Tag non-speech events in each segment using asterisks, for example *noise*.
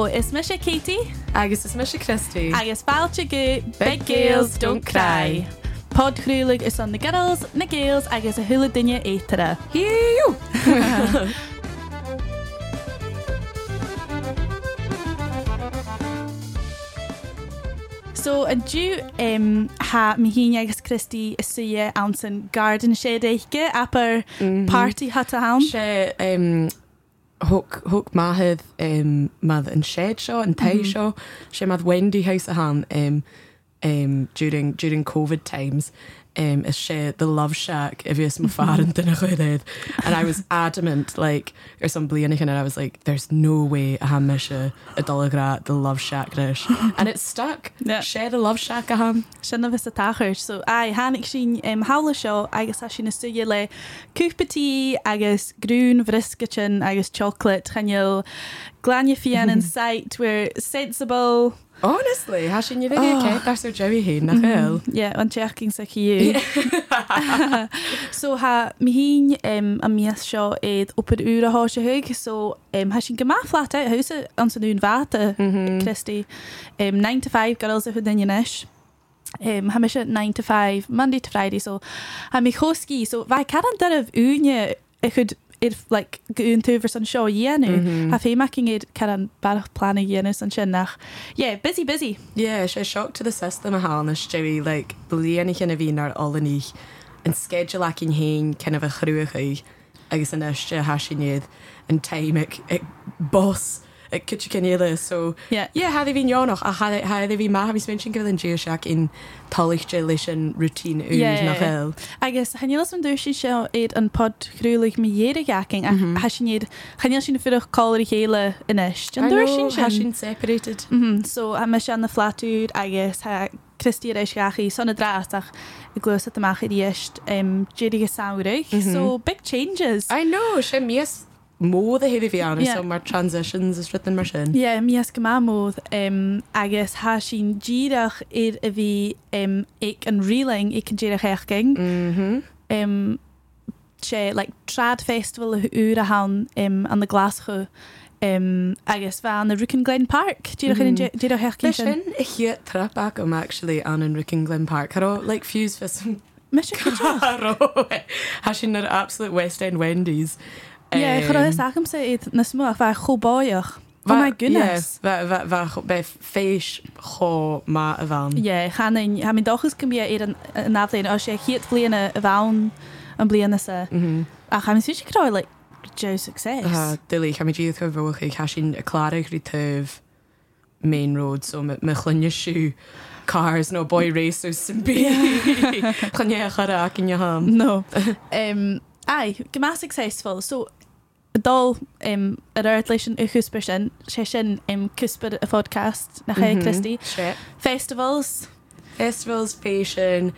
Hello, is me sé Katie agus is me se Christy. agus fáilte go Big Gaels don't cry. Podcrúlaigh is an na girls, na Gales agus a thula duine étere. Hiú! *laughs* So an dú um, ha mi híine agus Christí is suie an san garden sé éige apar party hat a ham. sé thug maithid mad an séad seo an ta seo sé mad Wendy House a han um, um, during, during COVID times. Um, is sé the love shack if my faran duna chuid and I was *laughs* adamant like or some blianach and I was like there's no way a ham se a dolagra the love shack rish *laughs* and it stuck. Yeah. sé the love shack a ham. Sinna vis a tachir, so a hánig sin um, hála seo agus a sin na suúile le cúpatí agus grún bhriscatin agus chocolate channeil glanne fian *laughs* sight. We're sensible honestly ha sin you okay that's so Joey hé nach hell yeah, an teachking sa chiú. so ha mi hín um, a mías seo éiad op het ure há se hug, so um, ha sin gemaaflaat uit huise an sanún vate Christy? Um, 9 to 5 girls a dunneis. Um, ha me se 9 to 5 Monday to Friday. So ha mi choski so vai kar an dar of úne chud ir like goún tú mhm. san seo dhéanú ha fé making iad kar an barach planna dhéanú san sin nach yeah busy busy. Yeah, sé shock to the system a hánas Joey like blianana chin a bhí ar olaní an schedule ac in héin cin a bh chruúcha agus an iste hasisinéad an taimic ag boss ag kit cinile so hef hín jónach a hef hí má hafís min go an dé seach in taliste leis an rutín ú nachil. Agus chaile an dúir si seo iad an pod chrúlaigh mé héad gaking a he sin iad chail sin fuch choir chéile inis. Anúir sin se sin separated. So a me se an na flatúd agus Christí éis gachaí sanna dráach i glosa amach dhéist déige saoúraigh, so big changes. I know sé mies mód a hefh bhí an Yeah. so mar transitions is rit mar sin. Ja mías go mámód um, agus há sin díireach iad a bhí ag an riling ag an. Mhm. um, sé like, trad festival a ú a han um, an na Glasgow um, agus bheit na Rouken Glen Park Dí. Dí Lei hecht sin i chi trap back am actually an an Rouken Glen Park Har like fuse for some me se Ha sin ar absolute West End Wendy's chu Um, sagm sé iad na smú bheit chobáoch Oh my goodness. bei féis cho má a bhan. Ja chaan ha min dochas go bí ar an náléin á sé chiad bliana a bhain an bliana sa a cha min si crá le Jo success. Dilí cha díad chu bhcha cha sin a chláireh rí tuh Main Road so me chlunne siú cars nó boy race san bí chunne chara cin ham. No. um, *laughs* ai, gymá successful. So, dal um, ar air leis an uchusper sin, sé sin um, cusper a podcast na cha Christy. sé. Festivals. Festivals, fashion,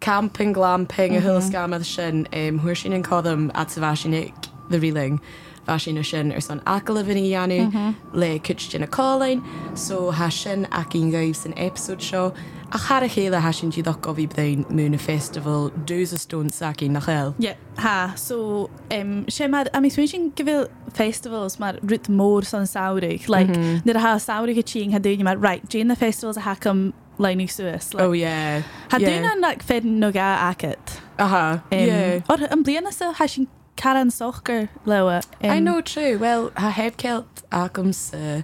camping, glamping, a thulas gamad sin um, thuair sin an codm at sa bhaisinig the reeling. Bhaisina sin ar san acal vinní dheanú le cut sin na cálain, so ha sin a cin gaibh san episode seo a char a chéile ha sin tíad go bhí múna festival dús a stone sací nach cheil. Yeah, ha. So, um, sé mar, a mi switching gyfil festivals mar rwt mór son saurig. Like, mm -hmm. nid a ha saurig a ha dyn mar, right, Jane the festivals a hacam leinu suas. Like, Oh yeah. Dyn an, like, fed no ga acet. Aha. Um, yeah. Or, an bliana sa ha sin caran sochgar lewa. Um, I know true. Well, ha heb celt agam sa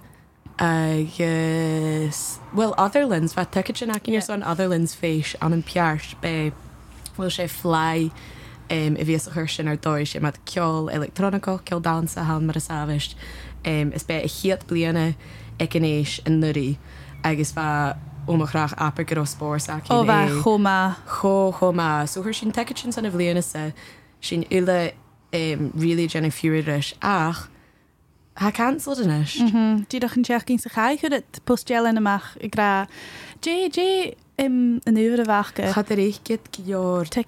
agus well Otherlands fa te sin acin Yeah. ar son Otherlands féis an an peart be bhfuil sé fly um, i bhíos a chuir sin ar dóir sé mat ceol electronico ceol dansa han mar a sáist um, is be i chiad bliana ecanéis an nuí agus bá óachreach appa go spór O fa choma. cho chomá so chuir sin te sin san a bbliana sa sin ile um, ri gena fiúris ach Ha cancel den is. Mhm. Díach an teach cinn sa chaid chu it postelen amach i gra. JJ im an nuwer aachcha Cha er réichget jóor te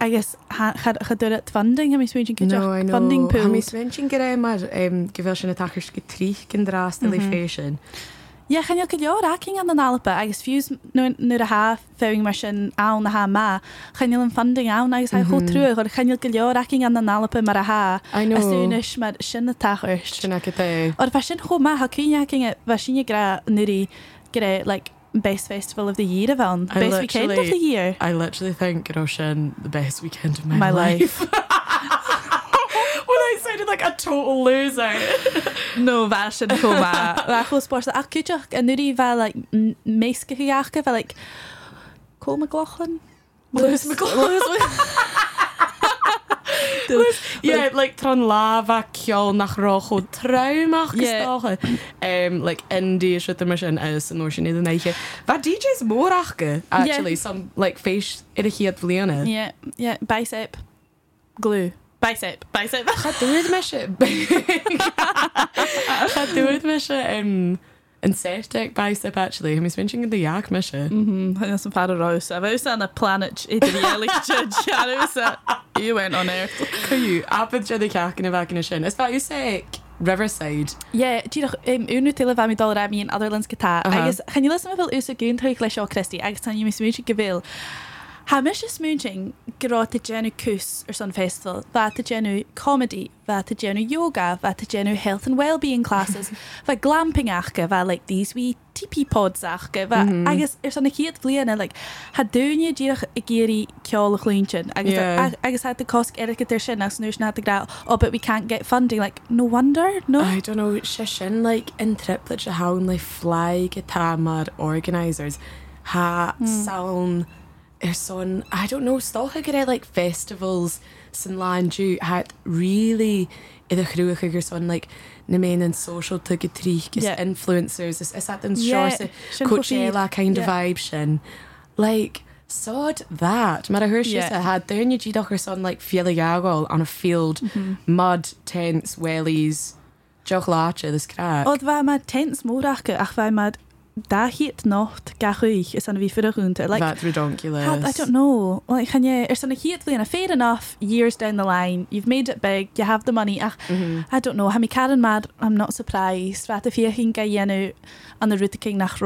agus chadur het funding mis funding pu mis winsin ge mar gefil sin a takeir go trí gin dras na lei fésin. Ja chan go leor aking an an alpa agus fiús nu a ha féing mar sin an na ha má chanil an funding an agus ha cho trú chu chanil go leor aking an an alpa mar a ha I know. asúnis mar sinna tairst. Sinna go eh. é. Or fe sin cho má ha cúneaking bheit sinne gra nuí gre like best festival of the year a bhean I best weekend of the year. I literally think Roshan the best weekend of my, My life. sounded *laughs* *laughs* like a total loser. *laughs* No bhe sin chomá chu sport ach cúteach a nuí bheit le méca gaachcha bheit le com glochan Lewis yeah, like tron lava ceol nach roch ó traumach Yeah. Um, like indie is mar sin is an sin iad neiche. Ba DJs mórachge actually some like féis i a chiad bliana. Yeah, yeah, bicep glue bicep bicep Cha dúid me se Cha dúid me se um, an séteag bicep actually, mis vinching de jaach me se. Mhm, san fad arás a bheits an a planet idir *laughs* you went on air. Cuú apad se ceachcin a bhecin sin. Is bá sé Riverside. Yeah, tíach únú til bheit mi dal ra mín Otherlands gotá. Aha. agus chan le bhfuil ús a gún thuigh lei seo Christí, agus tan mis múte go bhil. Ha mis is smooching gorá a genu cús ar san festival, bheit a genu comedy, bheit a genu yoga, bheit a genu health and well-being classes, *laughs* bheit glamping achcha bheit like these wee tipi pods achcha, bheit agus ar san chiad bliana like ha dúine ddíach i géirí ceála chlúintin agus Yeah. ag- agus had the cost eric their sin as nuús na gra oh but we can't get funding like no wonder no? I don't know sin like in triplet hawn like fly guitar mar organisers ha sound er son I don't know stocha go like festivals san láú het really i a chhrúach gur son like na mé an social tu go trí influencers. Is is that an Yeah, short sin Coachella fucking- kind of vibe sin like sod that. Mar a thuir si Yeah. a had daine ddíach ar son like fiala gaáil on a field Mm-hmm. mud tents wellies Joch láte is cra Od bheit mar tents mórachcha ach bheit mar da hiet nocht gachuich is an bhí fi aúnta like that ridiculous Had, I don't know. Like, can you, er son a heat and fair enough years down the line. You've made it big. You have the money. Ach, Mhm. I don't know. Ha mi Karen mad. I'm not surprised. Vat if can get you an the route king nach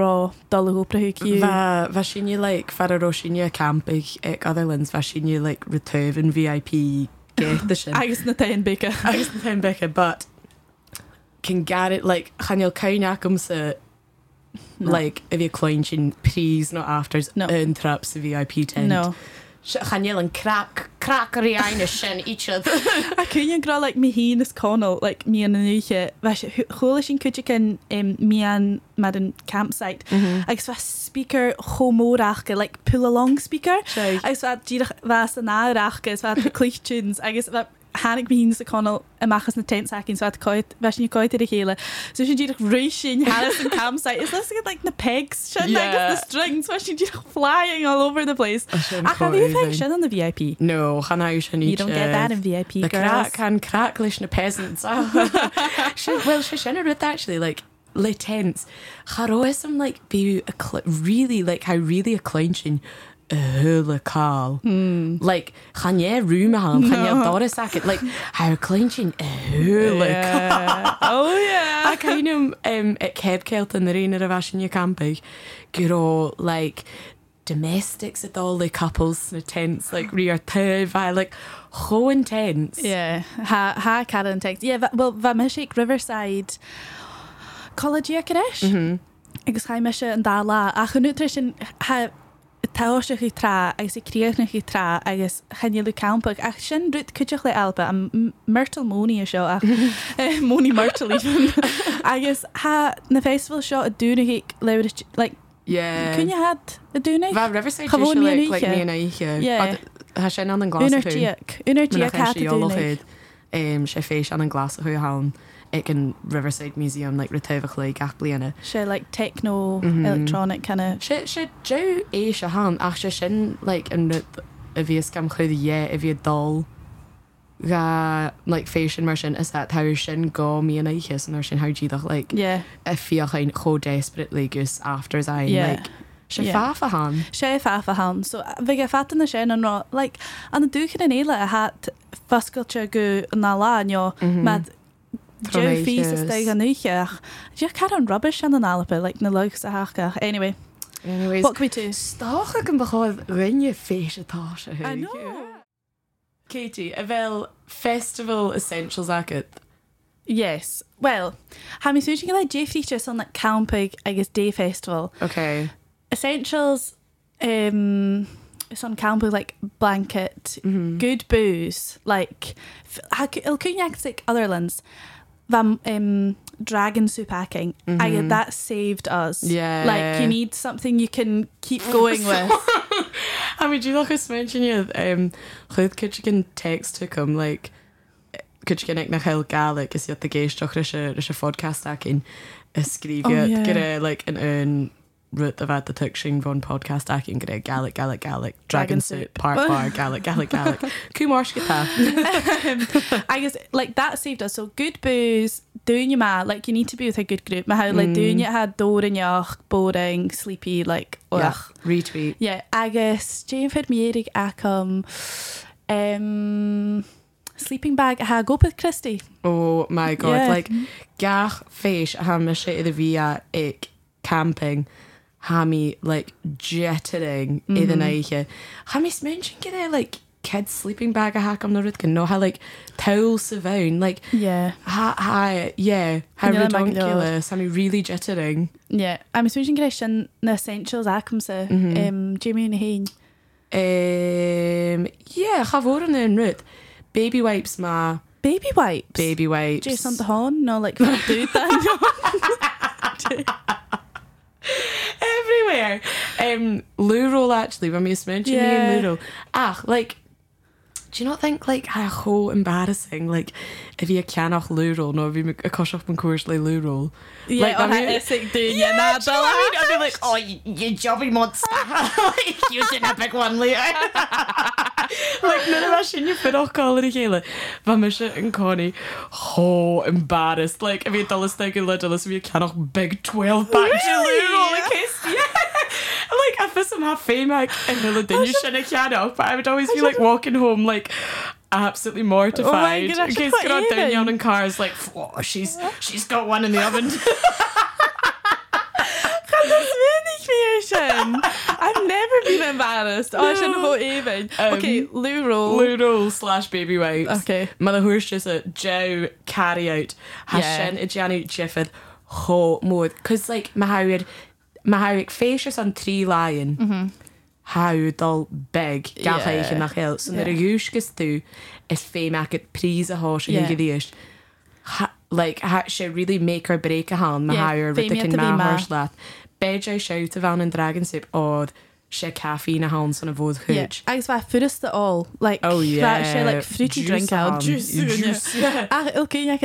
hopra hu you. Va va sinne like far a rosinne campig ag otherlands va sinne like return in VIP get Agus na tain beka. agus na pen becha but can gar it like chanil cainachum sa No. like if you clean sin prís no afters No. an trap sa VIP tent No. chanil and *laughs* crack crackerí aine sin each of A cyn gra like mi hin is conol like mi an nuche. Chole sin kutje um, mi an mad an campsite. Agus va speaker chomórachke like pull along speaker. Sure. Agus wat díach was an áachgus wat clichtunes agus hánig hín sa conal amachchas na tentsacinn wat coit we coit a chéle. So sin díach réisisin Harris an campsite. Is let's get like na pegs sin Yeah. the strings we sin díach flying all over the place. sin A cha bhí fe crazy. sin an the VIP. No, channa sin You don't get eh, that in VIP, The crack can crack leis na peasants. *laughs* *laughs* Sin- well, she sinna rit actually like le tents. Charoism like be a really like how really a clown sin hula call. Hmm. Like chan ye room ham chan ye dora sacket like how sin hula Yeah. Oh yeah. A cainum um, at Kebkelt in the rain of Ashinya camping, guro like domestics at all the couples the tents, like rear by like ho intense. Yeah, ha ha Karen text. Yeah, va- well va me sé Riverside College Caris. Mhm. Agus cha me se an dá lá a chu nutrition sin ha táiste chu tra agus sé críochna chu tra agus chaneú campach ach sin ruút cuiteach le alba an myrtal móí seo ach *laughs* eh, móí myrtalí agus ha na seo a dúna le like Yeah. cunne had a dúna Va Riverside Cha bhfuil usually like oíche. me and I Yeah. Ha sin an an glas Unartíach Unartíach hat a dúna sé fééis an an glas a chu hán ag an Riverside Museum like retefach le gach bliana. sé like techno Mhm. electronic kinda Se sé jo é se há ach se sin like an ru a bhí gam chuid é a bhí dul ga like fésin mar sin is that how sin go mí an éiches an sin hádíach like yeah a fiochain cho desperately gus after ein Yeah. like se Yeah. fá a há. sé fafa han so vi ge fatan na sé an rá like an na dúchan in éile a hat fascailte go ná lá jo Mhm. mad Tro Joe is ag an nuicheach. Dí cad an rubbish an an alpa, like na lugs a hacha. Anyway, Anyways, what can we do? Stácha an báid rinne fééis atá se I know. Katie, a bhfuil Festival Essentials agat. Yes. Well, how ha mi switching like Jeffrey on like camping, I guess day festival. Ok. Essentials um it's on camping like blanket, Mhm. good booze, like il cúneach like other lands. Vam um dragon soup hacking. I Mhm. that saved us. Yeah. Like you need something you can keep *laughs* going with. I mean, do you like us mention you? Um, could you can text to come like could you get nach hel gaelic is yet the géisteach is a is a podcast skrif Oh, yeah. get like an un root of the tuction von podcast akin get gaelic gaelic gaelic dragon Dragon soup. part bar gaelic gaelic gaelic kumar *laughs* um, I guess like that saved us. So good booze, doing your ma, like you need to be with a good group. Ma how like Mm. doing it had dorinach, boring, sleepy, like yeah retweet Yeah, I guess, Jane fed mi érig acum um, sleeping bag ha with Christy. oh my god Yeah. like gach féis a ha me sé idir bhí ag camping ha mi like jettering mm. idir naige ha mi mention get é like kids sleeping bag a ha am na rud no ha like towel sa bhain like Yeah. ha ha yeah ha ridiculous mi really jettering Yeah. I'm switching Christian na essentials acum sa Mhm. um, Jamie na hain. um yeah ha fór an in rud baby wipes ma Baby wipes. baby wipes Just on the horn, no like *laughs* dude that. *laughs* *laughs* everywhere. Um, loo roll actually when we mentioned me Yeah. and loo roll. Ah, like, do you not think like how embarrassing like if you cannach lúró nó bhí a cosach an cuairslé lúró daí like I'm here, yeah, naturally, I'd be like, oh you jobby monster. *laughs* You an epic one le *laughs* like nu a sin fiáil i chéile Ba me se an conní hó embarrassed. Like if you a bhí dolas le dolas you cannot big 12 back lúró cé yeah like I first in my fame like in the London should have had up, but I would always I be like walking home like absolutely mortified. Oh my God, Gates down yelling cars like oh, she's she's got one in the oven. *laughs* I've never been embarrassed. Oh, no. I shouldn't vote even. Um, okay, Lou Roll. Lou Roll slash Baby Wipes. Okay. Mother Horse just a Joe carry out. Hashin yeah. Janu Jiffith. Ho mode. Because, like, my hawyd mae haig faisius an trí láin mm -hmm. hádal beg gahéich yeah. and hel san yeah. er a is fé me it prís a há yeah. gedíist. Like ha sé really make or break a hand. me hair vi má le. Beidir seout a bhan dragon sip ád. Oh, sé caí na hán sanna bhd chuid. Agus bheit furasta á sé le frutí drink ilcéine *laughs* ah,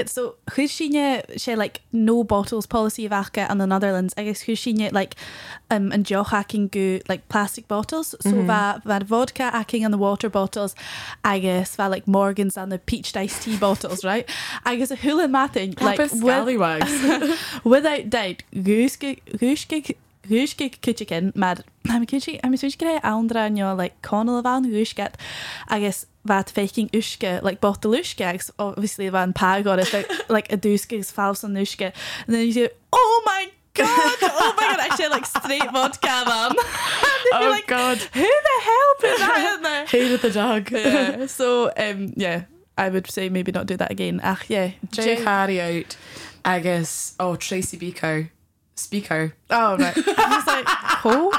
so chuir sinne sé le no bottles policy bhacha an the Netherlands? Agus chuir sinne like, um, an deochhacking go like plastic bottles? So mm -hmm. bheit vodka hacking an the water bottles agus bheit like Morgans an the peach iced tea bottles right? Agus a thulan matin like, *laughs* without doubt goúsce Húsge kuiken mar switch gré andra an like conal van húsket agus wat faking uske like bottle uskes obviously van pag or like, a dúskes fals an uske and then you say oh my god oh my god actually like straight vodka van *laughs* oh like, god. who the hell put that in there *laughs* Hated the dog. yeah so um yeah I would say maybe not do that again ach yeah Jay Harry out. Agus oh Tracy Beaker. Speaker. oh right I was like *laughs* co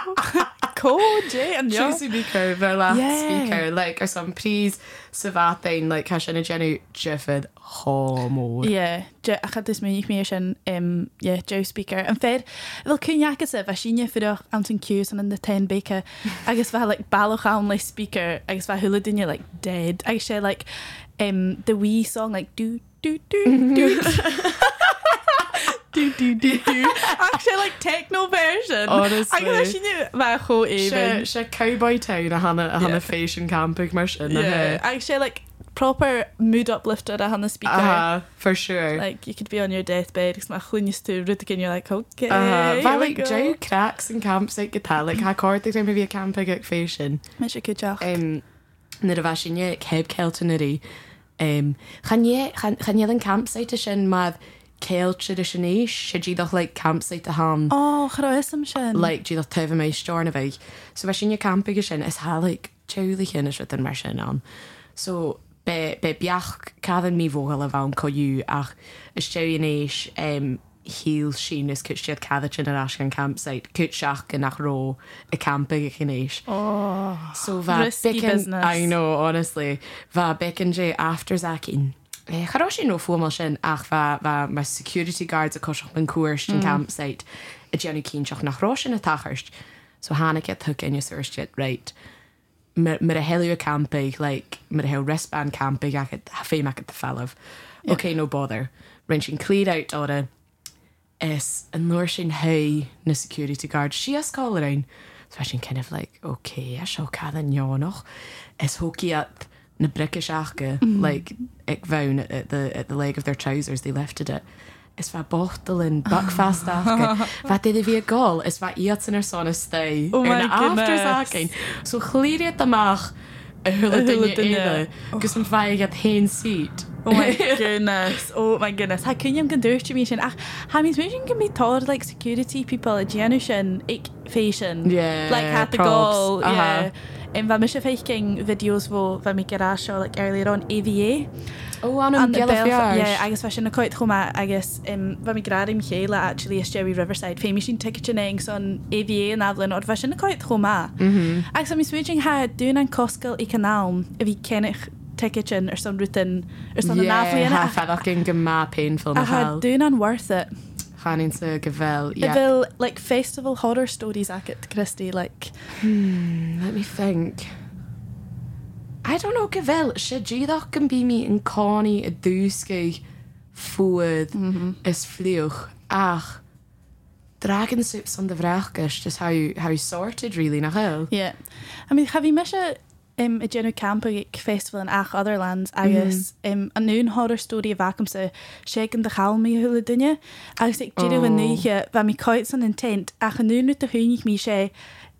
co *laughs* Jay and yeah. Tracy Beaker ver last Yeah. speaker like or some please savatain like ha sin a genu jiffid homo. Yeah, Je- a chad is mé mé sin um, yeah, Joe Speaker. And An fér bhil cúneachchas a bheit sinne fuach an an cús an in na ten bécha agus bheit like, Baloch bailach an lei speaker agus bheit thula duine like, dead. Agus sé like, um, the wee song like, do do do do *laughs* do do do do. *laughs* Actually, like techno version. Honestly. Ag lei sinne bheit cho éhan sé cowboy town a hanna a fashion campig mar Yeah, actually, like proper mood uplifted. I had the speaker. Uh-huh, for sure. Like you could be on your deathbed cos mae used to ryd again you're like okay. Uh-huh. Fel like Joe cracks yn campsite guitar, like ha cordig rhaid mi fi a campig ag fashion. Mae good job. Um, Nyr a fasin ie heb celtyn yr i. Um, chan ie, chan ie yn campsite sin madd céil traditionéis sé ddíach le campsite a han. Ó chroisam sin. le ddíach teh mééis stearna bheith. So bheit sin campige sin is hála teúla chinne si an mar sin an. So be, be beach cadan mí bhil a bhain coú ach is teéis um, híl sin is cut siad cad sin ar as an campsite, cut seach gan nach ró a campa a chinéis. Oh, So business. I know honestly bha becin sé afterzakín. Chará Eh, sin nó fómal sin ach bheit me security guards a cosach an cuairt an mm. campsite a déanú cínseach nachrá sin a tacharst, so hána get thu in suirsteid right. mar a heú campig like, mar a he respan campig a fé me a fellh. Ok, no bother. Rin sin clead out áda is an nuair sin he na security guard si a sáin. So sin kind of like, okay, a seo cad an neánach is hókiad na brice seachcha mm. like ag bhain at the, at the leg of their trousers they lifted it. *laughs* Is bheit bochtalin buckfast afcha. Bheit iad bhí gáil is bheit iad san ar sonna stay Oh my afterzacin. So chlíad amach a thula thula duine duine. éile gus an bhaid a hen seat. Oh my *laughs* goodness. Oh my goodness. Ha cynniam gan dúirte mí sin. Ach, ha mis mé sin gan bí táir like security people a déanú sin ag fashion. Yeah, Like hat the props. Um, bheit mis sé féicing videos bheit mi gará seo like earlier on AVA. ó an An an the geal Belf- fiar. yeah, agus sin na coit chuma agus um, bheit mi gradim chéile actually is Jerry Riverside féimi sin ticketing son AVA an aflin or fe sin na coit chuma. Mhm. Agus am switching ha dún an coscail i canál a bhí cennych ticketin ar son ruútin ar son Yeah, náflíana ha fedach cin go má painful na hell. dún an worth it. Sa go bhil. Yeah. Like festival horror stories agat Christy like hmm, Let me think. I don't know go bhil sé ddíach gan bí mi an cáí a dúsca fuad is mhm. fliúch ach. Dragon soup on the bhreachgus just how you how you sorted really nach hell. yeah. I mean have you mis um, a genu camp ag festival in ach other lands agus um, an nún horror story a vacum sa sé an de chalmí hula dunne agus ag Oh. an nuige bheit mi coit san intent ach an nún a hunnig mí sé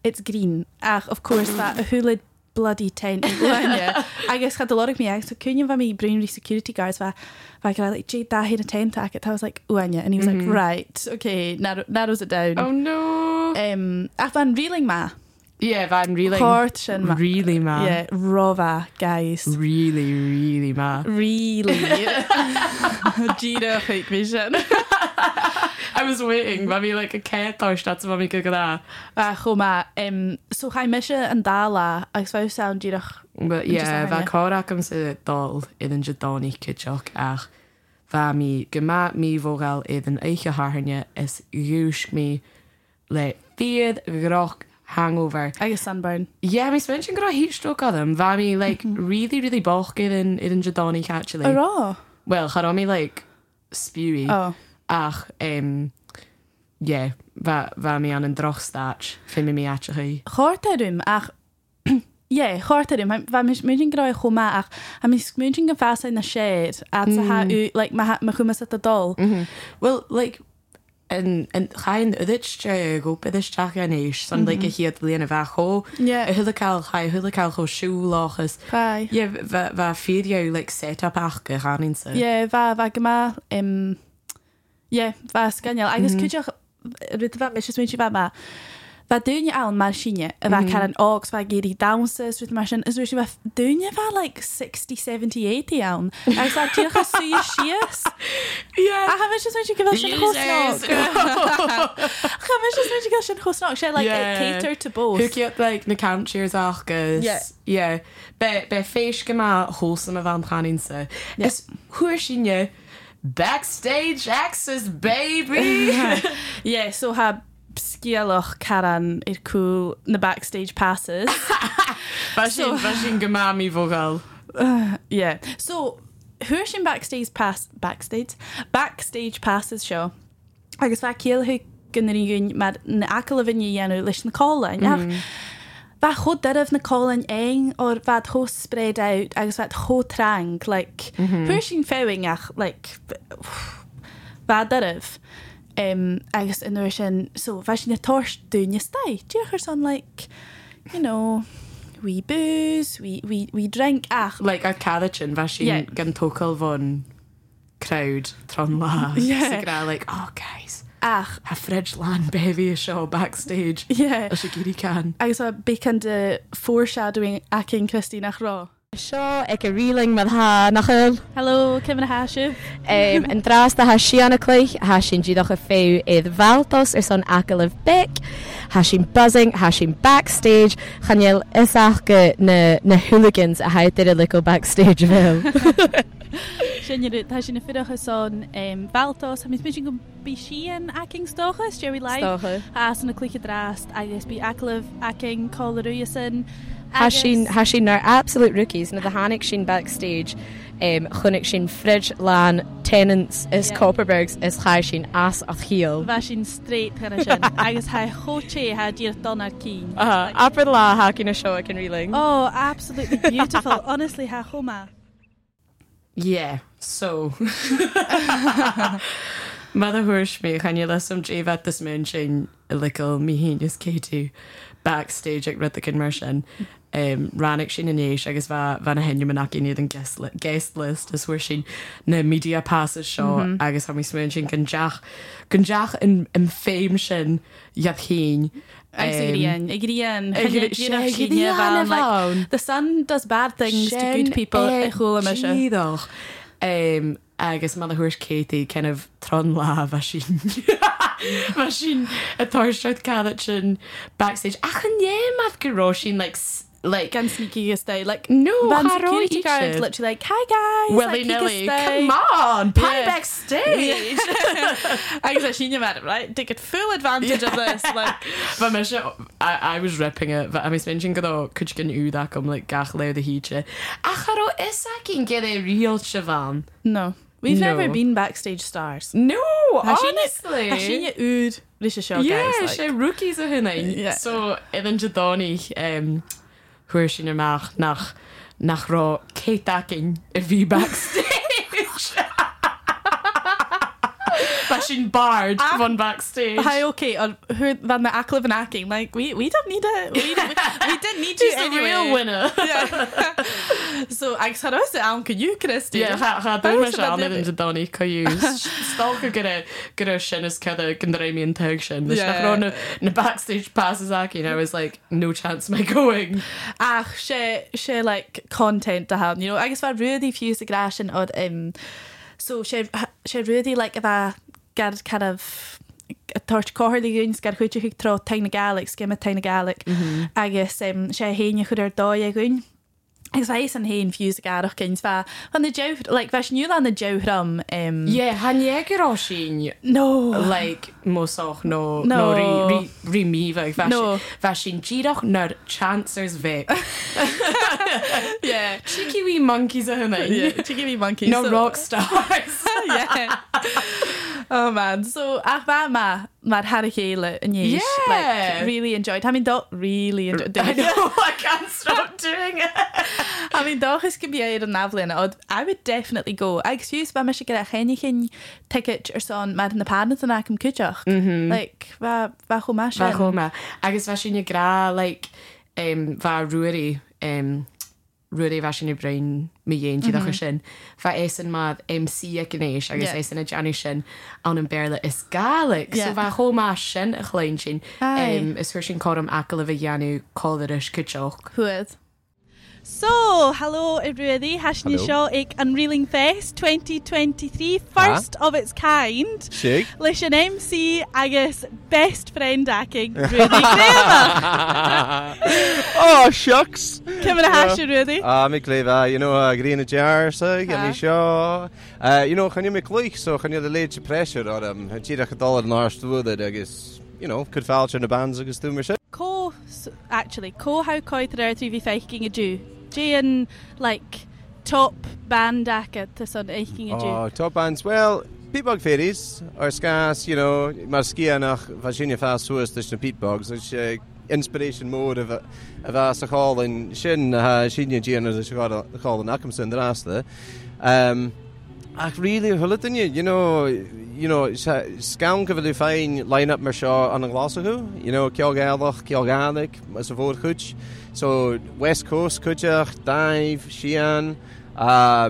it's green ach of course that a hula bloody tent glanne agus had a lot of me so cunne bheit mi brunry security guards va va like Jade da hid a tent I was like uanya and he was like right okay narrow, narrows it down Oh no. um ach van reeling ma Yeah, bhain really Cort sin ma really ma. yeah rova guys. Really, really ma. really. *laughs* *laughs* Gina fake vision *laughs* I was waiting, ma mi like a cetáist dat ma mi go go a choma um so cha mis an dala agus fá sound dírach But yeah, like, bheit cóachcham sa dal in an jedáí kitteach ach bheit mí go má mí bhógáil iad an éige háne is dúis mí le fiad groch hangover. agus sunburn Yeah, mi spin sin go hító adam, bheit mí like really really boch iad an iad an jedáí actually. ará Well, cha mí like spewí oh. Ach um, yeah, bheit mí an an drochstáit fi mi mí atchaí. Chirtarúm ach Jé, chirtarúm bheit mis muúgin gra chomá ach a mis smúgin go fása na séad a ha ú le me chumas a dul. Mm-hmm. Well, like, chain uitte gopa isteach an éis san le chiad líana bheitcho thuáil cha thuáil cho siúláchas bheit fiú le set apach go chainsa. Jé bheit bheit go má bheit scanneal agus chuideach ri bheith me mé bheit má. Ba dúine an mar sinne a bheit ce an águs bheit géirí downsas ru mar sin is ru bheith dúine bheit like 60, 70, 80 an. Agus *laughs* *laughs* a tíocha suí sios. Yeah. A ha mis mú go bhil sin chosná. Cha mis mú go sin chosná sé like Yeah. it cater to both. Thuciad le na countcheers achgus. Yeah. Yeah. Be be féis go má hósam a bhan chanin sa. Yeah. Is chuair sinne backstage access baby. *laughs* Yeah, so ha scialach caran ar cool na backstage passes. Ba sin go má mí bhógáil. yeah. So thuair sin backstage pass backstage backstage passes seo agus bheit céalthe gannaíún mar na acal a bhinne dhéanú leis na cálain Ba chod darmh na cálain ein ó bheit thó spread out agus bheit thó trang like thuair sin féing ach like *sighs* bheit darmh. Um, agus in sin so bheit sin na tost dúne sta Dúchar san like you know we booze, we, we, we drink ach. like a cadchin bheit sin Yeah. gan tócail bhn crowd tron lá *laughs* Yeah. gra like oh guys Ach, ha fridge land bevi show backstage yeah. a gurí can Agus a becan de foreshadowing acin Christy nach rá. Seo ag go riling mar ha nachil Hello, Kevin Hashu. um, an dras a ha sianna chluich ha sin ddíach a féú iad bhaltas ar san acal of Bic, ha sin buzzing, ha sin backstage, chanéal isach go na, na hooligans a haidir *laughs* a le backstage bhil. Sin tá sin na fiidecha son Baltos, ha mis mis go bí sian acing stochas, Jerry Light. A san na clicha drast agus bí aclah acing choú san. Ha sin ha sin nar absolute rookies na the hannig sin backstage. Um, chunig sin fridge lán tenants is Yeah. yeah. Kopparbergs is cha sin as a chiel. bheit sin straight chuna sin. *laughs* agus ha choté ha dír donna cí. Uh, Apper lá ha cin a seo ag an riling. Oh, absolutely beautiful. *laughs* Honestly, ha choma. yeah so *laughs* Mad a thuirs mé chan lei som dréh is mun sin i liil míhíos céú backstage ag rud cin mar sin. Um, rannig sin inéis agus bheit bhena henne manach iad an guest li- guest list is bhuiir sin na media passes seo mm -hmm. agus ha mí smun sin gan deach in, in féim sin iad chéin. Agrian, Agrian. ag- sé- gríon a bhain. The sun does bad things to good people. I chula me Um, agus man a thuirs Katie kind of tron lá a sin *laughs* Má sin atáirseid cad sin backstage achan é math gorá sin like like Gan sneaky as. Like, no van security guards literally like, hi guys. Willy like, nilly come on pan Yeah. backstage *laughs* Agus a sin met it, right? Take it full advantage of this. Like, *laughs* Ba me I, I was ripping it bheit a mis min sin go chud cin údach gom le gach le a híte a charó is a cin ge é rial se no. We've No. never been backstage stars. No honestly. Ha sin je úd ris a show Yeah, sé rookies a hunna so idan Jodáí um, chuir sin amach nach nach rá cétacin a bhí backstage Ba sin bard Ah. backstage Hi, okay. On who van the acliv and acting. Like, we we don't need it. We, we, we didn't need you *laughs* the anyway. real winner Yeah. *laughs* so, ag sa rosa am can you, Christy? cha Báir me sa se bad an difri. Jodáí chuú Stalcha go go sin is ce gan réíon teag sin Leis Yeah. rá na backstage passes aci and I was like no chance my going Ach, sé sé like content to have, you know. Agus bheit ruúdi fiús a grasin od um so sé sé ruúdi like a bheit gar kind of tuairt cóirlaún gar chuúte chu tro teine gaach céime teine gaach mhm. agus sé héine chud ar dó aún gún. Agus éis an héin fiús a garach cins bheit fan like bheits nniu an na joram um, Yeah, hanné gorá sin no like mosach no No. no ri ri mi No. fe sin ddíach nar chancers. *laughs* *laughs* Cheeky wee monkeys a hunna yeah, to give me monkey no so- rock stars *laughs* yeah. oh man so ach ba ma mar har chéle in Yeah. like, really enjoyed. I mean don't really enjoyed *laughs* I know *laughs* I can't stop doing it. I mean doch is an naflin od I would definitely go. I excuse ba me se get a chenigin ticket or son mar na pan an am kuach like va va cho ma Ba choma agus fe sin gra like um, va ruí um, ruí bhe sin i brein mé dhéon tíad chu sin Fa é san mad MC a gnééis agus Yeah. é san na Johnny sin an an béle is galig Yeah. so bheit chomá sin a chléin sin Aye. um, is thuir sin chom a a bheith dheanú choiris cuteoch. Huad. So, hello everybody, Hello. seo ag Unreeling Fest 2023, first of its kind. Sig? Leis an MC agus best friend acing Rudy *laughs* oh, shucks! A hasio Rudy. Ah, mi gleva, you know, uh, green a jar, so, Ha. get me sure. Uh, you know, can you make like, so can you the late pressure or um, and she a dollar in our stood I guess, you know, could falch in the bands agus do me shit. Actually, co how coit ar trí bhí feiking a dú. Dé an, like, top band aca tá son éiking a dú. Oh, top bands, well, Peatbog Faeries, or scarce, you know, mar skia nach Virginia fast suas dus na peatbogs, which uh, inspiration mode of a of us a call in shin uh shin Gian as a call in Ackerson the last there. Um Ach really thulla duine you know you know scan go bhfuil féin line up mar seo an an glasú you know ceol gaach ceol gaig as a bhór chuid so West Coast chuideach daimh sian uh,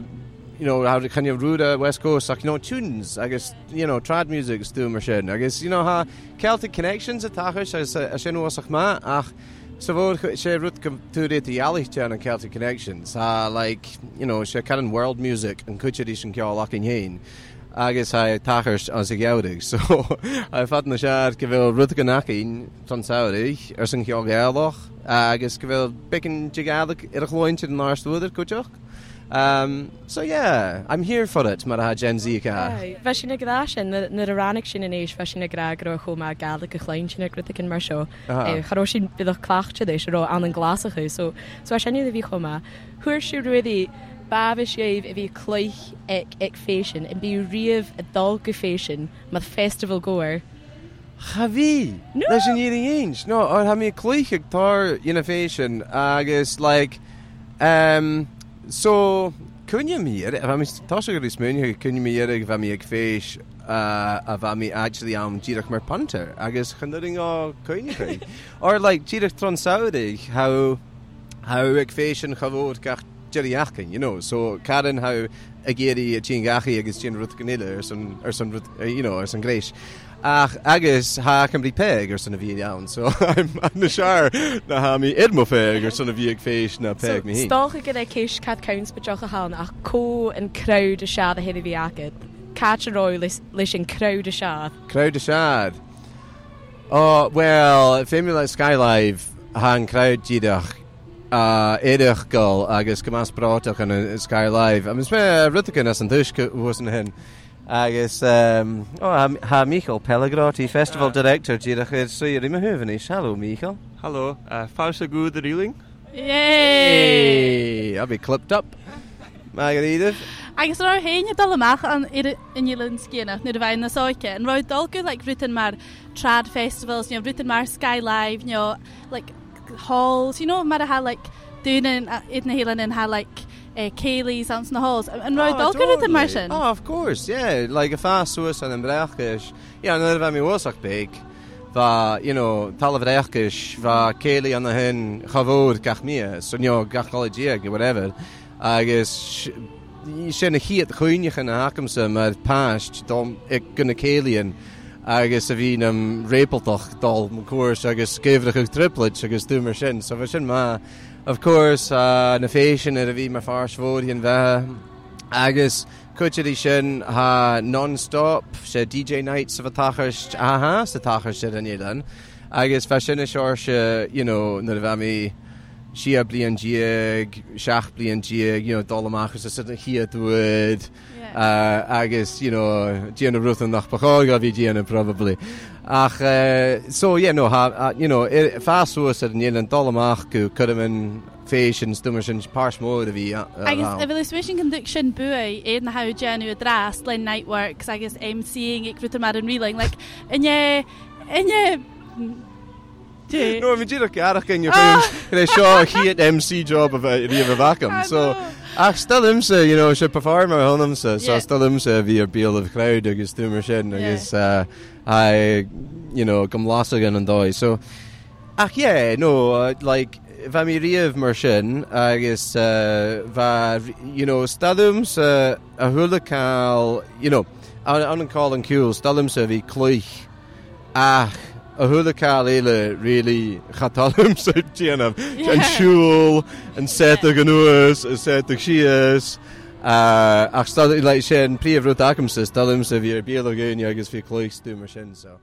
you know how kind of ruda West Coast. Ach you know tunes agus you know trad music stu mar sin. Agus you know ha Celtic connections a tachas as a sin wasach ma. Ach So bhór sé rud go tú réí ealaiste an Celtic Connections a like, you know, sé can world music an cuiidir sin ceáach in héin. agus ha tachars an sa geadaigh, *laughs* so a fat na sead go bhfuil rud go nachín san saoigh ar san ceá gealach agus go bhfuil bicin tigaach ar a chlóinte an nástúidir chuteach. Um, so yeah, I'm here for it mar Gen Z ka. Fe sin grá sin na a rannig sin in éis fe sin gra go chomá gal go chlein sin grit mar seo. Charó sin bid chclachte éis rá an an glasachu, so so sin a bhí chomá. Thir siú ruí bah séh a bhí chluich ag ag fésin an bí riamh a dal go fésin mat festival goir. Cha bhí leis an iad nó á ha mí chluiche tar innovation agus like um, So cynne mír tá gur is múne cynne míar ag bheit mí ag fééis a bheit mí actually am ddíireach mar panter agus chuing á chuine *laughs* or like ddíireach tronsáig how how ag fééis an chahód gach jeachcin you know? So cadan how a géirí a tí gachi agus tí rut ganile ar san ar san you know ar san grééis ach agus há an brí peg ar sanna bhí an so *laughs* na sear na ha mí idmo féig ar sanna bhíag fééis na peg mí. Stácha go é céis cad cos beteach a hán ach có an crowd a sead a héna bhí agad. Cat roi leis an crowd a sead. Crowd a sead. Oh well féimi le Skylive há an crowd díideach uh, éidirech gal agus go más braach an Skylive. a mis mé rutacin as an duisce bhs an hen. Agus um, oh, ha Michael Pellegratí Festival uh, Director díach chuir suir im thuhanní Shallow Michael. Hallo, uh, fá a good a reeling? Yay! I'll be clipped up. Margaríidir? Agus rá héine dal amach an inlinn cíanana nu a bhain na sóice, an roiid dulgu le rutan mar trad festivals, you know, rutan mar Sky Live, you know, like halls, you know, mar a ha like dúna id na hélan in ha like Eh, uh, Kayleys ans na halls an roi ah, balgur mar sin? Oh, of course, yeah, like a fá suas an an brechas yeah, an bheith mi wasach beig. Bá you know, talhréchas bá céala anna hen chabhór gach mí sunneo gachalidí go whatever. Agus sinna chiad chuoinechan na hacamsa mar páist ag gona céalaon agus a bhín am répaltach dal mó cuairs agus céhreach triplaid agus dúmar sin, sa bheit sin má of course uh, na fésin a bhí mar farsmóí an bheith agus chuidirí sin ha non-stop sé DJ Night sa bh tachart aha sa tachar si an éan agus fe sinna seir se na bheith mí si blion diaag seach blion diaag you know, dolamachchas a si an chiaadúid uh, agus you know, díana ruútan nach paága bhí díana probably. ach uh, so yeah, no, ha, uh, you know, fáúas a níl an dolamach go chumin fésin stummer sin pámód a bhí. Agus a bhfuil swisin an du sin bu éad na ha genú a dras le nightworks agus MCing ag ruta mar an riling, like, inne inne No mé dí garach in é seo chiad MC job of a bheith riomh bhacham so. Ach stallimse you know, se performer honnamse so stallimse bhí ar bíal a crowd agus túmar sin agus uh, I you know, gom lá gan an dóid so ach yeah, no uh, like, bheit mí riamh mar sin agus uh, you know, stadums uh, a thulaáil you know, an an call an cúil stallimse bhí cloich ach a thulaá éile rélí chatalm sa *laughs* tíanamh ansúil an set a gan nuas a set a sias ach sta lei sé an príomhrú acamsa stalm sa bhí ar béalagéine agus bhí chlóigú mar sin so.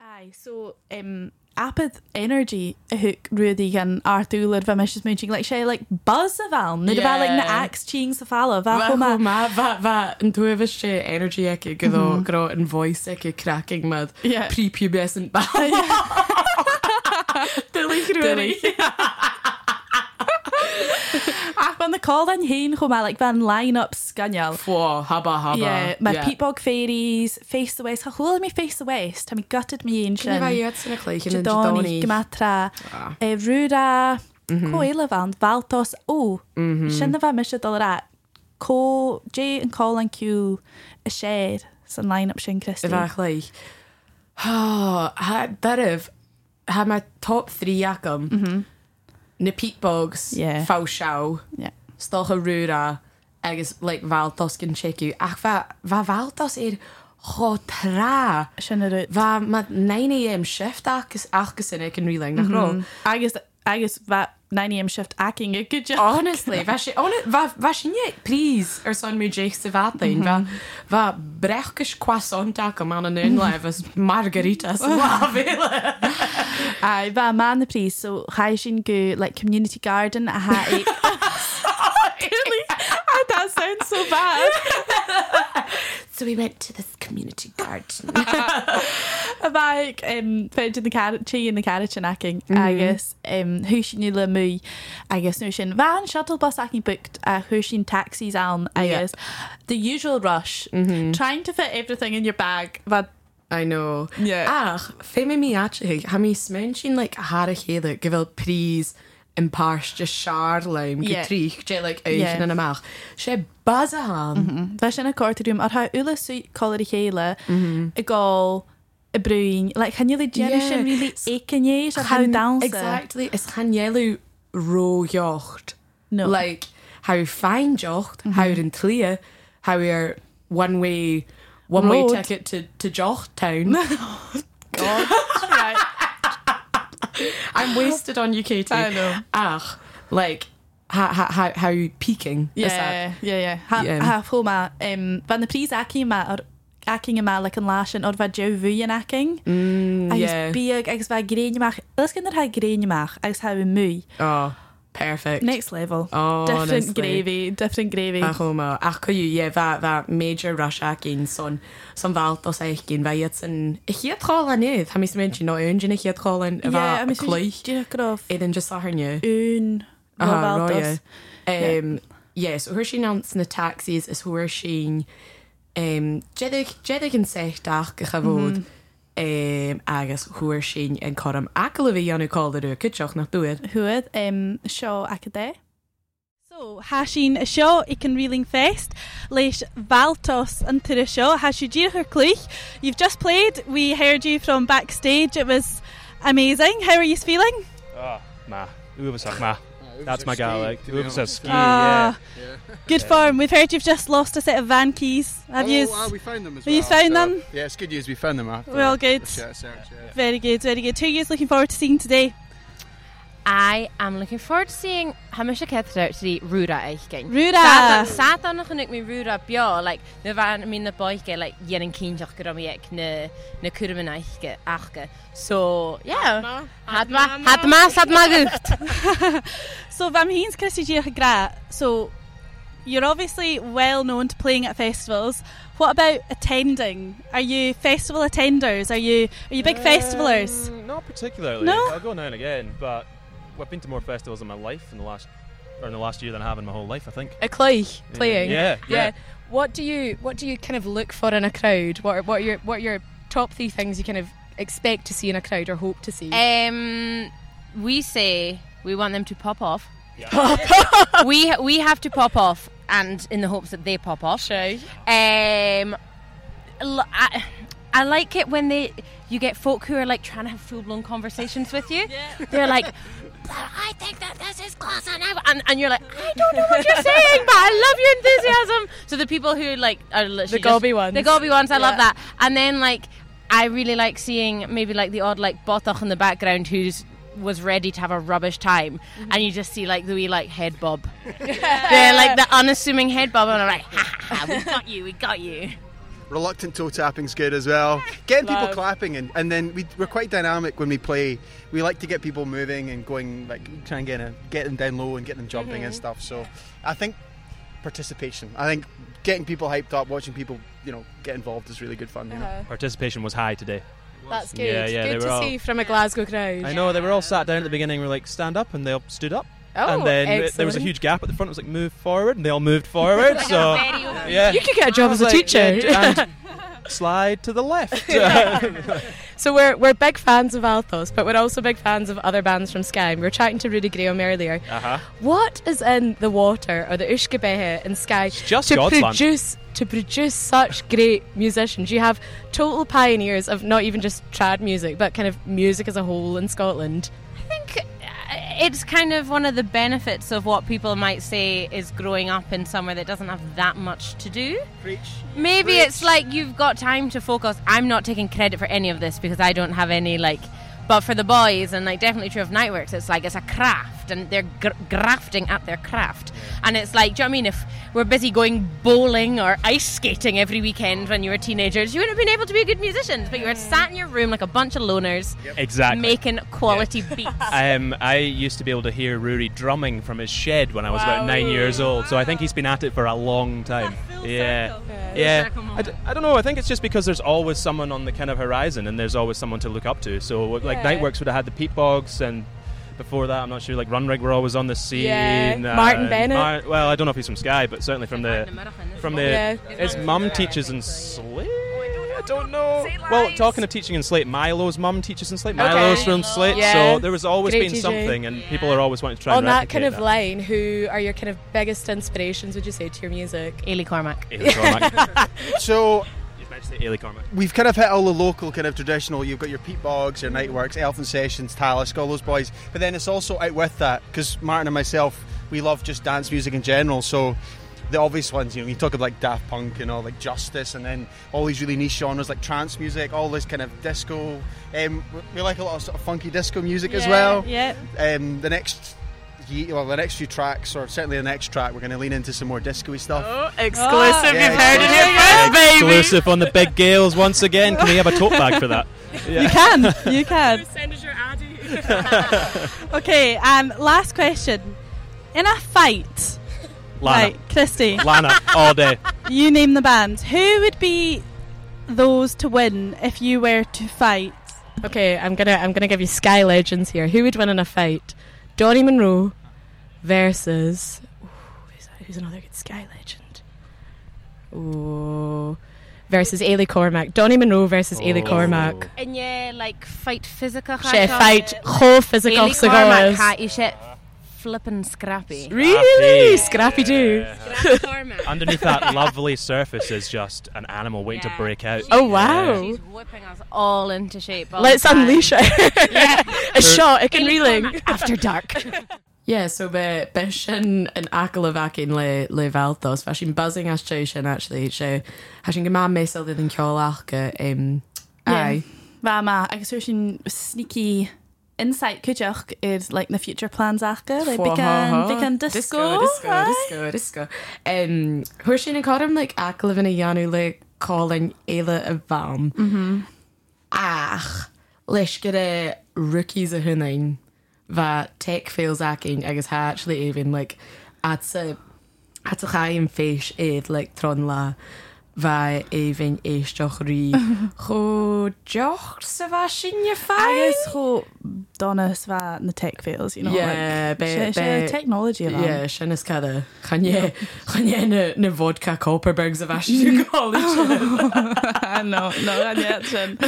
Ai so um, apad energy a thug ruúdaí an artúlar bheit meis mú le sé le buzz a bhil nu bh le na ex tí sa fála bheit an tuamh sé energy ag go gro an voice ag cracking mad prípubes an ba Dulí. Ach ban na cá an héin chum le ben line-up scanneal fó habba ha me Peatbog Faeries face the west. Chuil mí face the west Tá mí gutted me mí sin sinléí gematra rúda choile van valtos ó sinna bheit me se dorá có Jay an call an cú a séad san line-up sin Christy. Bheith lei. Darh ha mai top 3 acham mhm. na peatbogs Yeah. fá seo Yeah. Stocha ruúra agus le bháltas cin cheú ach bheit bháltas ar cho trá. Sin. Bha mat 9am shift agus achgus in ag an riling nach rá. agus agus bheit 9am shift aking er mm-hmm. a good job. Honestly, bhe sin prís ar san mú déich sa bhtain bhe brechgus croissantach go man an nun lehs margaritas bhéle. I bheit man na prís so cha sin go like community garden a ha *laughs* Really? *laughs* Ah, that sounds so bad. *laughs* So we went to this community garden. *laughs* A bheit um, féidir na tí in na carrot sin aking agus um, thu sin le mu agus nu sin bhean shuttle bus aking booked a thu sin taxis an guess. the usual rush trying to fit everything in your bag but I know. Yeah. Ach, fé mé mí athe ha mí sin le haar a chéile go bhfuil prís in páis de seár leim trích dé le éan amach. sé baz a han. Bheit sin na cuairúm ar tha ula sú choir chéile i gá i brúin le chan le déine Yeah. sin ri écanéis a ha da Exactly is chanéú rójocht. No. Like how fein jocht, how mm-hmm. in tlia, how ar one way one way ticket to, to Jocht town. *laughs* right. *laughs* I'm wasted on you, Katie. I know. Ach, like how how how peaking is that? Yeah, yeah, yeah. Ha, Yeah. ha fó ma um, van na prís aci ma ar aking ma le an lásin or bheit jo bhuian aking Mm, yeah. bíag agus bheit gréineach Is gin ha gréineach agus ha mu Oh, perfect. next level Oh, different honestly. gravy different gravy Ach oma, ach you, yeah, va va major rush gin son son valt os eich gin va jetzt an ich hier trol an nid. Ha mis men no un ich hier trol an va a kloich. grof Eden just sah her new. un Aha, roie. Um, yes, hu sin an na taxis is sin um, jedig jedig an sechtach go chafód um, agus chuair sin an chom a le bhí anú cáú kitseach nach dúid. huad um, seo a dé. So ha sin a seo i can reeling fest leis Valtos an tu seo has you dí her clich. You've just played. We heard you from backstage. It was amazing. How are you feeling? Ah, ma. Ubersak ma. That's my Gaelic. Ubersak ski, Ah, yeah. Good form. We've heard you've just lost a set of van keys. Have you? Oh, we found them as Have you found so- them? Yeah, it's good news. We found them after. Well, good. the Search, search, yeah. Very good, very good. Who are you looking forward to seeing today? I am looking forward to seeing Hamish Kethra to Rura Eichking. Rúra. Satan noch nig mi Rura bio, like na van mi na boike like yen an kinjach go mi ek na na kurmen eichke achke. So yeah. Had ma had ma had ma gucht. *laughs* So Van Heen's Christy G gra. So you're obviously well known to playing at festivals. What about attending? Are you festival attenders? Are you are you big festivalers? Um, not particularly. No? I'll go now and again, but I've been to more festivals in my life in the last or in the last year than I have in my whole life, I think. A cloich playing. Yeah, yeah. What do you what do you kind of look for in a crowd? What are, what are your what are your top three things you kind of expect to see in a crowd or hope to see? Um, we say we want them to pop *laughs* *laughs* off. we we have to pop off, and in the hopes that they pop off. Sure. Um, l- I, I like it when they you get folk who are like trying to have full blown conversations with you. They're like. *laughs* "But I think that this is class, and, and and you're like, I don't know what you're *laughs* saying, but I love your enthusiasm. So the people who like are literally The gobby ones. the gobby ones, I love that. And then like, I really like seeing maybe like the odd like botach in the background who's was ready to have a rubbish time, mm-hmm. and you just see like the wee like head bob, *laughs* the like the unassuming head bob, and I'm like, ha, ha, ha, we got you, we got you. Reluctant toe tapping's good as well. Getting people Love. clapping and, and then we, we're quite dynamic when we play. We like to get people moving and going like try and get, a, get them down low and get them jumping and mm-hmm. stuff. So I think participation. I think getting people hyped up, watching people you know get involved is really good fun. You know? Uh-huh. Participation was high today. That's good. Yeah, yeah, good to all- see from a Glasgow crowd. I know they were all sat down at the beginning. We're like, stand up, and they all stood up. Oh, and then there was a huge gap at the front. It was like, move forward, and they all moved forward. *laughs* so *laughs* yeah, You could get a job as a like, teacher. yeah, and *laughs* slide to the left. So we're we're big fans of Valtos, but we're also big fans of other bands from Skye. We were chatting to Rudy Graham earlier. Uh-huh. What is in the water or the Ushkabehe in Skye just to God's land. produce to produce such great musicians? You have total pioneers of not even just trad music, but kind of music as a whole in Scotland. It's kind of one of the benefits of what people might say is growing up in somewhere that doesn't have that much to do. Preach. Maybe it's like you've got time to focus. I'm not taking credit for any of this because I don't have any like. But for the boys, and like definitely true of Niteworks, it's like it's a craft, and they're gr- grafting at their craft. And it's like, do you know what I mean? If we're busy going bowling or ice skating every weekend when you were teenagers, you wouldn't have been able to be a good musicians. But you were sat in your room like a bunch of loners, Exactly. making quality beats. *laughs* Um, I used to be able to hear Rory drumming from his shed when I was about nine years old, so I think he's been at it for a long time. Yeah, yeah. circle I, d- I don't know. I think it's just because there's always someone on the kind of horizon, and there's always someone to look up to. So like Niteworks would have had the Peatbogs, and before that, I'm not sure. Like Runrig were always on the scene. Yeah, Martin uh, Bennett. Mar- well, I don't know if he's from Skye, but certainly from the from the Yeah. his mum teaches in Sleat. I don't know. Well, talking of teaching in Sleat, Milo's mum teaches in Sleat. Milo's from Sleat, Yeah. so there was always Great been DJ. something, and people are always wanting to try On and that kind replicate of line, who are your kind of biggest inspirations? Would you say to your music? Eilidh Cormack. Eilidh Cormack. *laughs* So He's say Eilidh Cormack. we've kind of hit all the local kind of traditional. You've got your Peatbogs, your Niteworks, Elephant Sessions, Talisk, all those boys. But then it's also out with that because Martin and myself, we love just dance music in general. So the obvious ones, you know, you talk about like Daft Punk and all like Justice, and then all these really niche genres like trance music, all this kind of disco. Um, we like a lot of sort of funky disco music as well. Yeah. Um, the next. Well, the next few tracks, or certainly the next track, we're going to lean into some more disco-y stuff. exclusive. Yeah, You've heard it here first, baby. Exclusive on the *laughs* Big Gaels once again. Can we have a tote bag for that? You *laughs* can. You can. Send us your addy. *laughs* Okay, um, last question. In a fight, Lana. right, Christy, Lana, all day. you name the bands. Who would be those to win if you were to fight? Okay, I'm gonna I'm gonna give you Skye Legends here. Who would win in a fight? Donnie Munro versus ooh, who's, who's another good Skye Legend? Ooh, versus Eilidh Cormack. Donnie Munro versus Ailey Oh. Cormac. And yeah, like fight physical. She fight whole physical Eilidh Cormack cigars. hat, you shit flippin' scrappy. Really, Scrappy. Scrappy Doo. Scrappy Underneath that *laughs* lovely surface is just an animal waiting to break out. Oh wow! She's whipping us all into shape. all Let's unleash it. Yeah. *laughs* a shot. It can Ailey reeling. After dark. *laughs* Yeah, so be, be sin an a bhacin le, le bheltas, fe sin buzzing as sé sin actually se ha sin go má mésil go um, ai. Bha ma, agus sin sneaky insight cuideach is like the future plans acha, like we can, we can disco, disco, right? disco, disco. Um, Huair sin an cadm le acal in a dheanú le calling éile a bham. Mm-hmm. Ach, leis go é rookies a hunnain bheit tech féils acin agus há actually even like at sa at a chaim féis éiad eh, le tron lá bheit éhín éisteach rí cho deocht sa bheit sinne fe Agus cho donna sva na tech fails, you know, Yeah, like, be- she, she be- technology around. Yeah, sin is cada chanje chanje na, na vodka Kopparbergs a bheit no, no, an yet sin.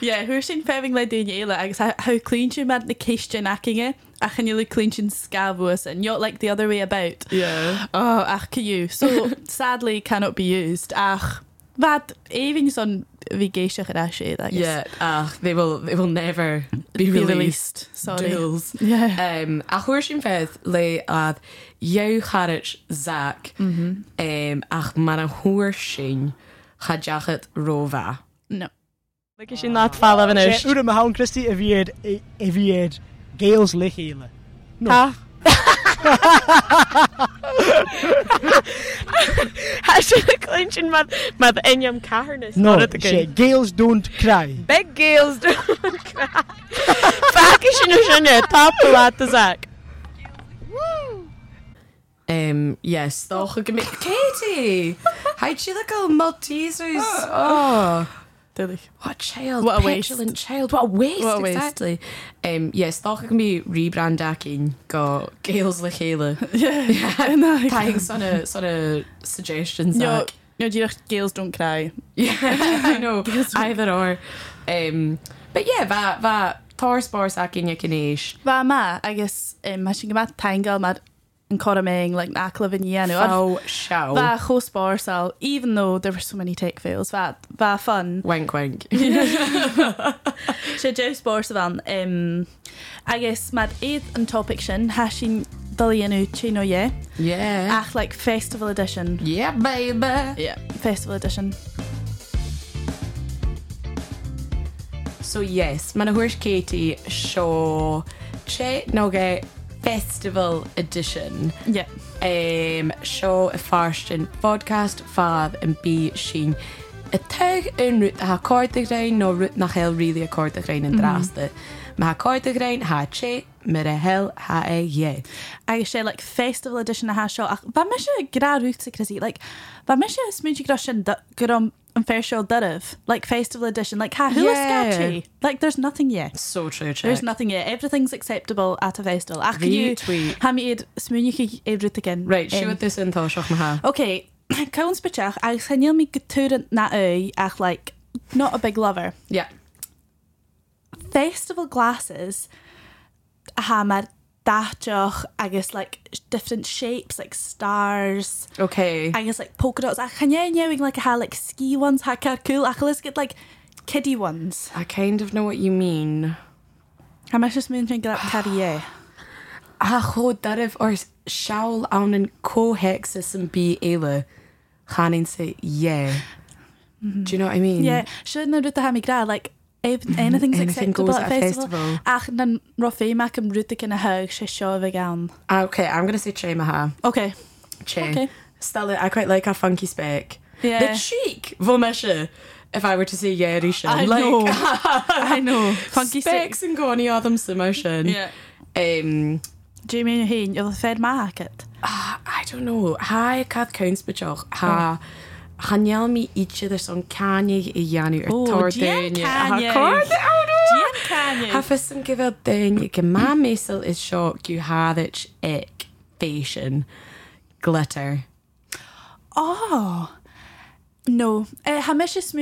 Yeah, *laughs* huair sin feving le daine eile agus ha- how clean sin mad na céiste acinge a chan le clean sin scabhus and not like the other way about. Yeah. Oh, ach you. So *laughs* sadly cannot be used. Ach, vad even son vi geisach ar sé, I guess. Yeah, ach, they will they will never be, Be released. released. Sorry. Duels. Yeah. Um, a chuir sin fedd le ad jou charit Zach um, ach mar a thuair sin cha deachad róha. No. Like is she not fall of an sé ish. úra a hán Christí a bhíad a bhíad géals le chéile. Ha? Ha sin a clinching mad mad inyam caharness. No not at the sé good. géals don't cry. Big Gaels don't cry. *laughs* Back is sin sinne top the lat the Zach. Um, yes, stocha go Katie! Haid si le go Maltesers. Oh, Dillich. what child. What a waste. petulant child. What a waste, What a waste. exactly. Um, yes, stocha go mi rebrand acin go Gales le chéile. *laughs* Yeah. no, Tying son of, son of suggestions. No, Zach. no, do you girls don't cry. *laughs* Yeah, I know. *laughs* Either or. Um, But yeah, bheit bheit táspás a cinne cinnééis. Bha ma agus um, ha sin go tegal mar an choraming like acla in dhéanú. Bha chospársal, even though there were so many take fails, bha bha fun. Wank wank. sé de spór van um, agus mat iad an topic sin ha sin dalíonú é Yeah. ach like festival edition. Yeah, baby. Yeah, festival edition. So yes, man thuirs Katie seo sé nóga festival edition. Yeah. Um, seo a farstin podcast fad an bí sin. Y teg yn rwt ha cord y grein no rwt na really a cord y grein yn draste. Ma ha cord y grein ha che, myr a hel ha e ye. agus sé like festival edition a ha seo ach bha me se gra rút sa crisí like bha me se smúti gro sin am fair seo duh like festival edition like ha Yeah. like there's nothing yet So true, check. there's nothing yet everything's acceptable at a festival ach you Retweet. ha mi iad smúnichi ébrut again Right, si Um, wat this in tá seach. Okay, Cowan Spitach, agus chanil mi goúan na é ach like not a big lover. Yeah. Festival glasses ha mar dateoch agus like different shapes like stars Okay. agus like polka dots a channéing like a ha like ski ones ha cool ach let's get like kiddie ones. I kind of know what you mean. Ha me just mynd get carrier. *sighs* A cho darif or siawl awn yn co-hexus yn bí eile chanin se yeah. Mm-hmm. Do you know what I mean? Yeah, should na ruta ha mi gra like anything's Anything acceptable at at a festival. festival. Ach nan rofé mac am ruta in a hug sé seo a gan. Ah, Okay, I'm gonna say che maha. Okay. Che. Okay. Stella, I quite like our funky spec. Yeah. The cheek. Vomesha. If I were to say yeah, Risha. I like, know. *laughs* I know. Funky specs and goni Adam emotion. Yeah. Um, Jamie Hain, you're the fed market. ah, I don't know. Hi, Kath Counts. Ha. Hanyel mi each other son Kanye i Yanu or Oh, Tor Gian Danya. Kanye. Ha, oh no. Kanye. Ha fys yn gyfer dyn, ge ma mesel is sio gyw haddich ic fashion glitter. Oh. No. Ha mis is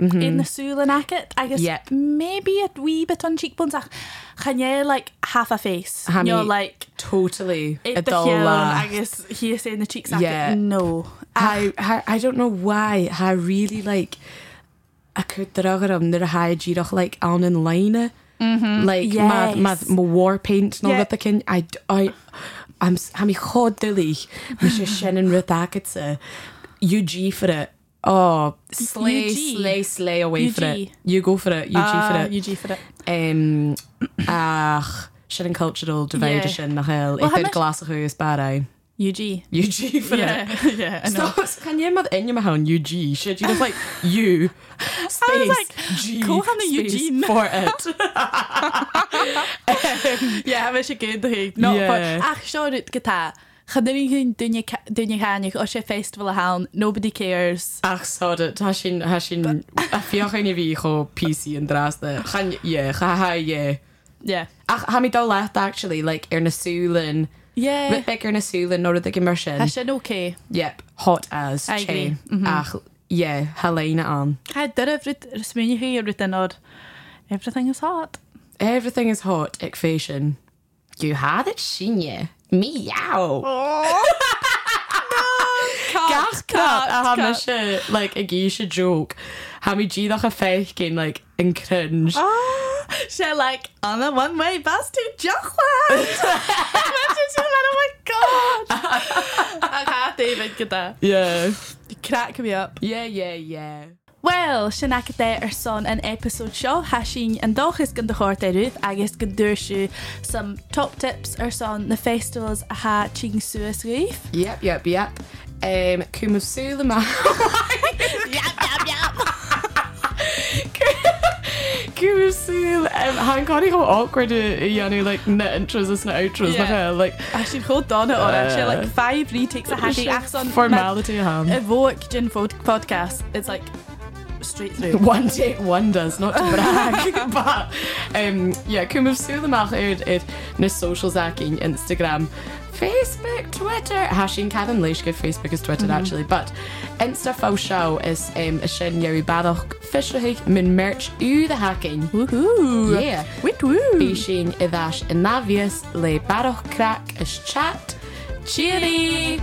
in the soul and. I guess Yep. maybe a wee bit on cheekbones. Ach, can you like half a face? Ha You're like Totally. it A the dull hill, laugh. I guess he saying the cheeks. Yeah. No. I, I, I don't know why. I really like. I could dragar am nir a ddíach like an in line. Like mad Yes. mad ma war paint no Yeah. yeah. cyn I I I'm s- ha mi chod dilí mi sé sin an ruth agatsa UG for it. Oh, slay, UG? slay, slay away for UG. it. You go for it. UG Ah, for it. UG for it. Um, *coughs* ach, sin an cultural divide Yeah. sin nach hell. Well, Ich how did much- glas a chugus barau. UG. UG for it. Yeah, *laughs* yeah, I can you mad in your hand UG? Should you just like *laughs* you space like, G go on the Eugene. for it? *laughs* Um, yeah, we should get the No, Yeah. but ach, sure it geta. Chadini hun dunne chanig o sé festival a haun. Nobody cares. Ach sod. Has sin sin a fiochan i fi cho PC yn dras de. Chan yeah, cha ha yeah. Ach ha mi dal left actually like er na súlin. Yeah. Rit big er na súlin nor the immersion. Ha sin okay. Yep, hot as I agree. Mhm. Ach yeah, Helena an. Ha dyr efryd smynnu chi efryd yn Everything is hot. Everything is hot, ik fashion. You had it, shinye. Meow. *laughs* Gach cat a ha me se like a se joke. Ha mi ddíach a feich gin like in cringe. *laughs* She like on a one way bus to Jochland. *laughs* Imagine she's like, oh my god. *laughs* I can't David gyda. Yeah. Crack me up. Yeah, yeah, yeah. Well, sin ac dé ar son an episode seo ha sin an dochas gan de chóir éút agus go dúirsú some top tips ar son na festivals a ha ching suas riif. Yep, yep, yep. Um, Cum of Sula ma. Yap, yap, yap. Cum of Sula. Um, han kan go awkward i yanu like na intros as na outros Yeah. yeah. like A sin chó donna Uh, sé like five retakes a hagi ach son formality ham. A voic gin fod- podcast. It's like straight through. *laughs* One take wonders, not to brag, *laughs* *laughs* but um, yeah, cum of Sulamach er er na socials acting Instagram, Facebook, Twitter. Hashin Kevin Leishka, Facebook is Twitter actually, but Insta fo show is um, a sin Yeri Badach Fisherhig min merch u the hacking. Woohoo! Yeah. Wit woo! Sin i bheis in navias le barach crack is chat. Cheery!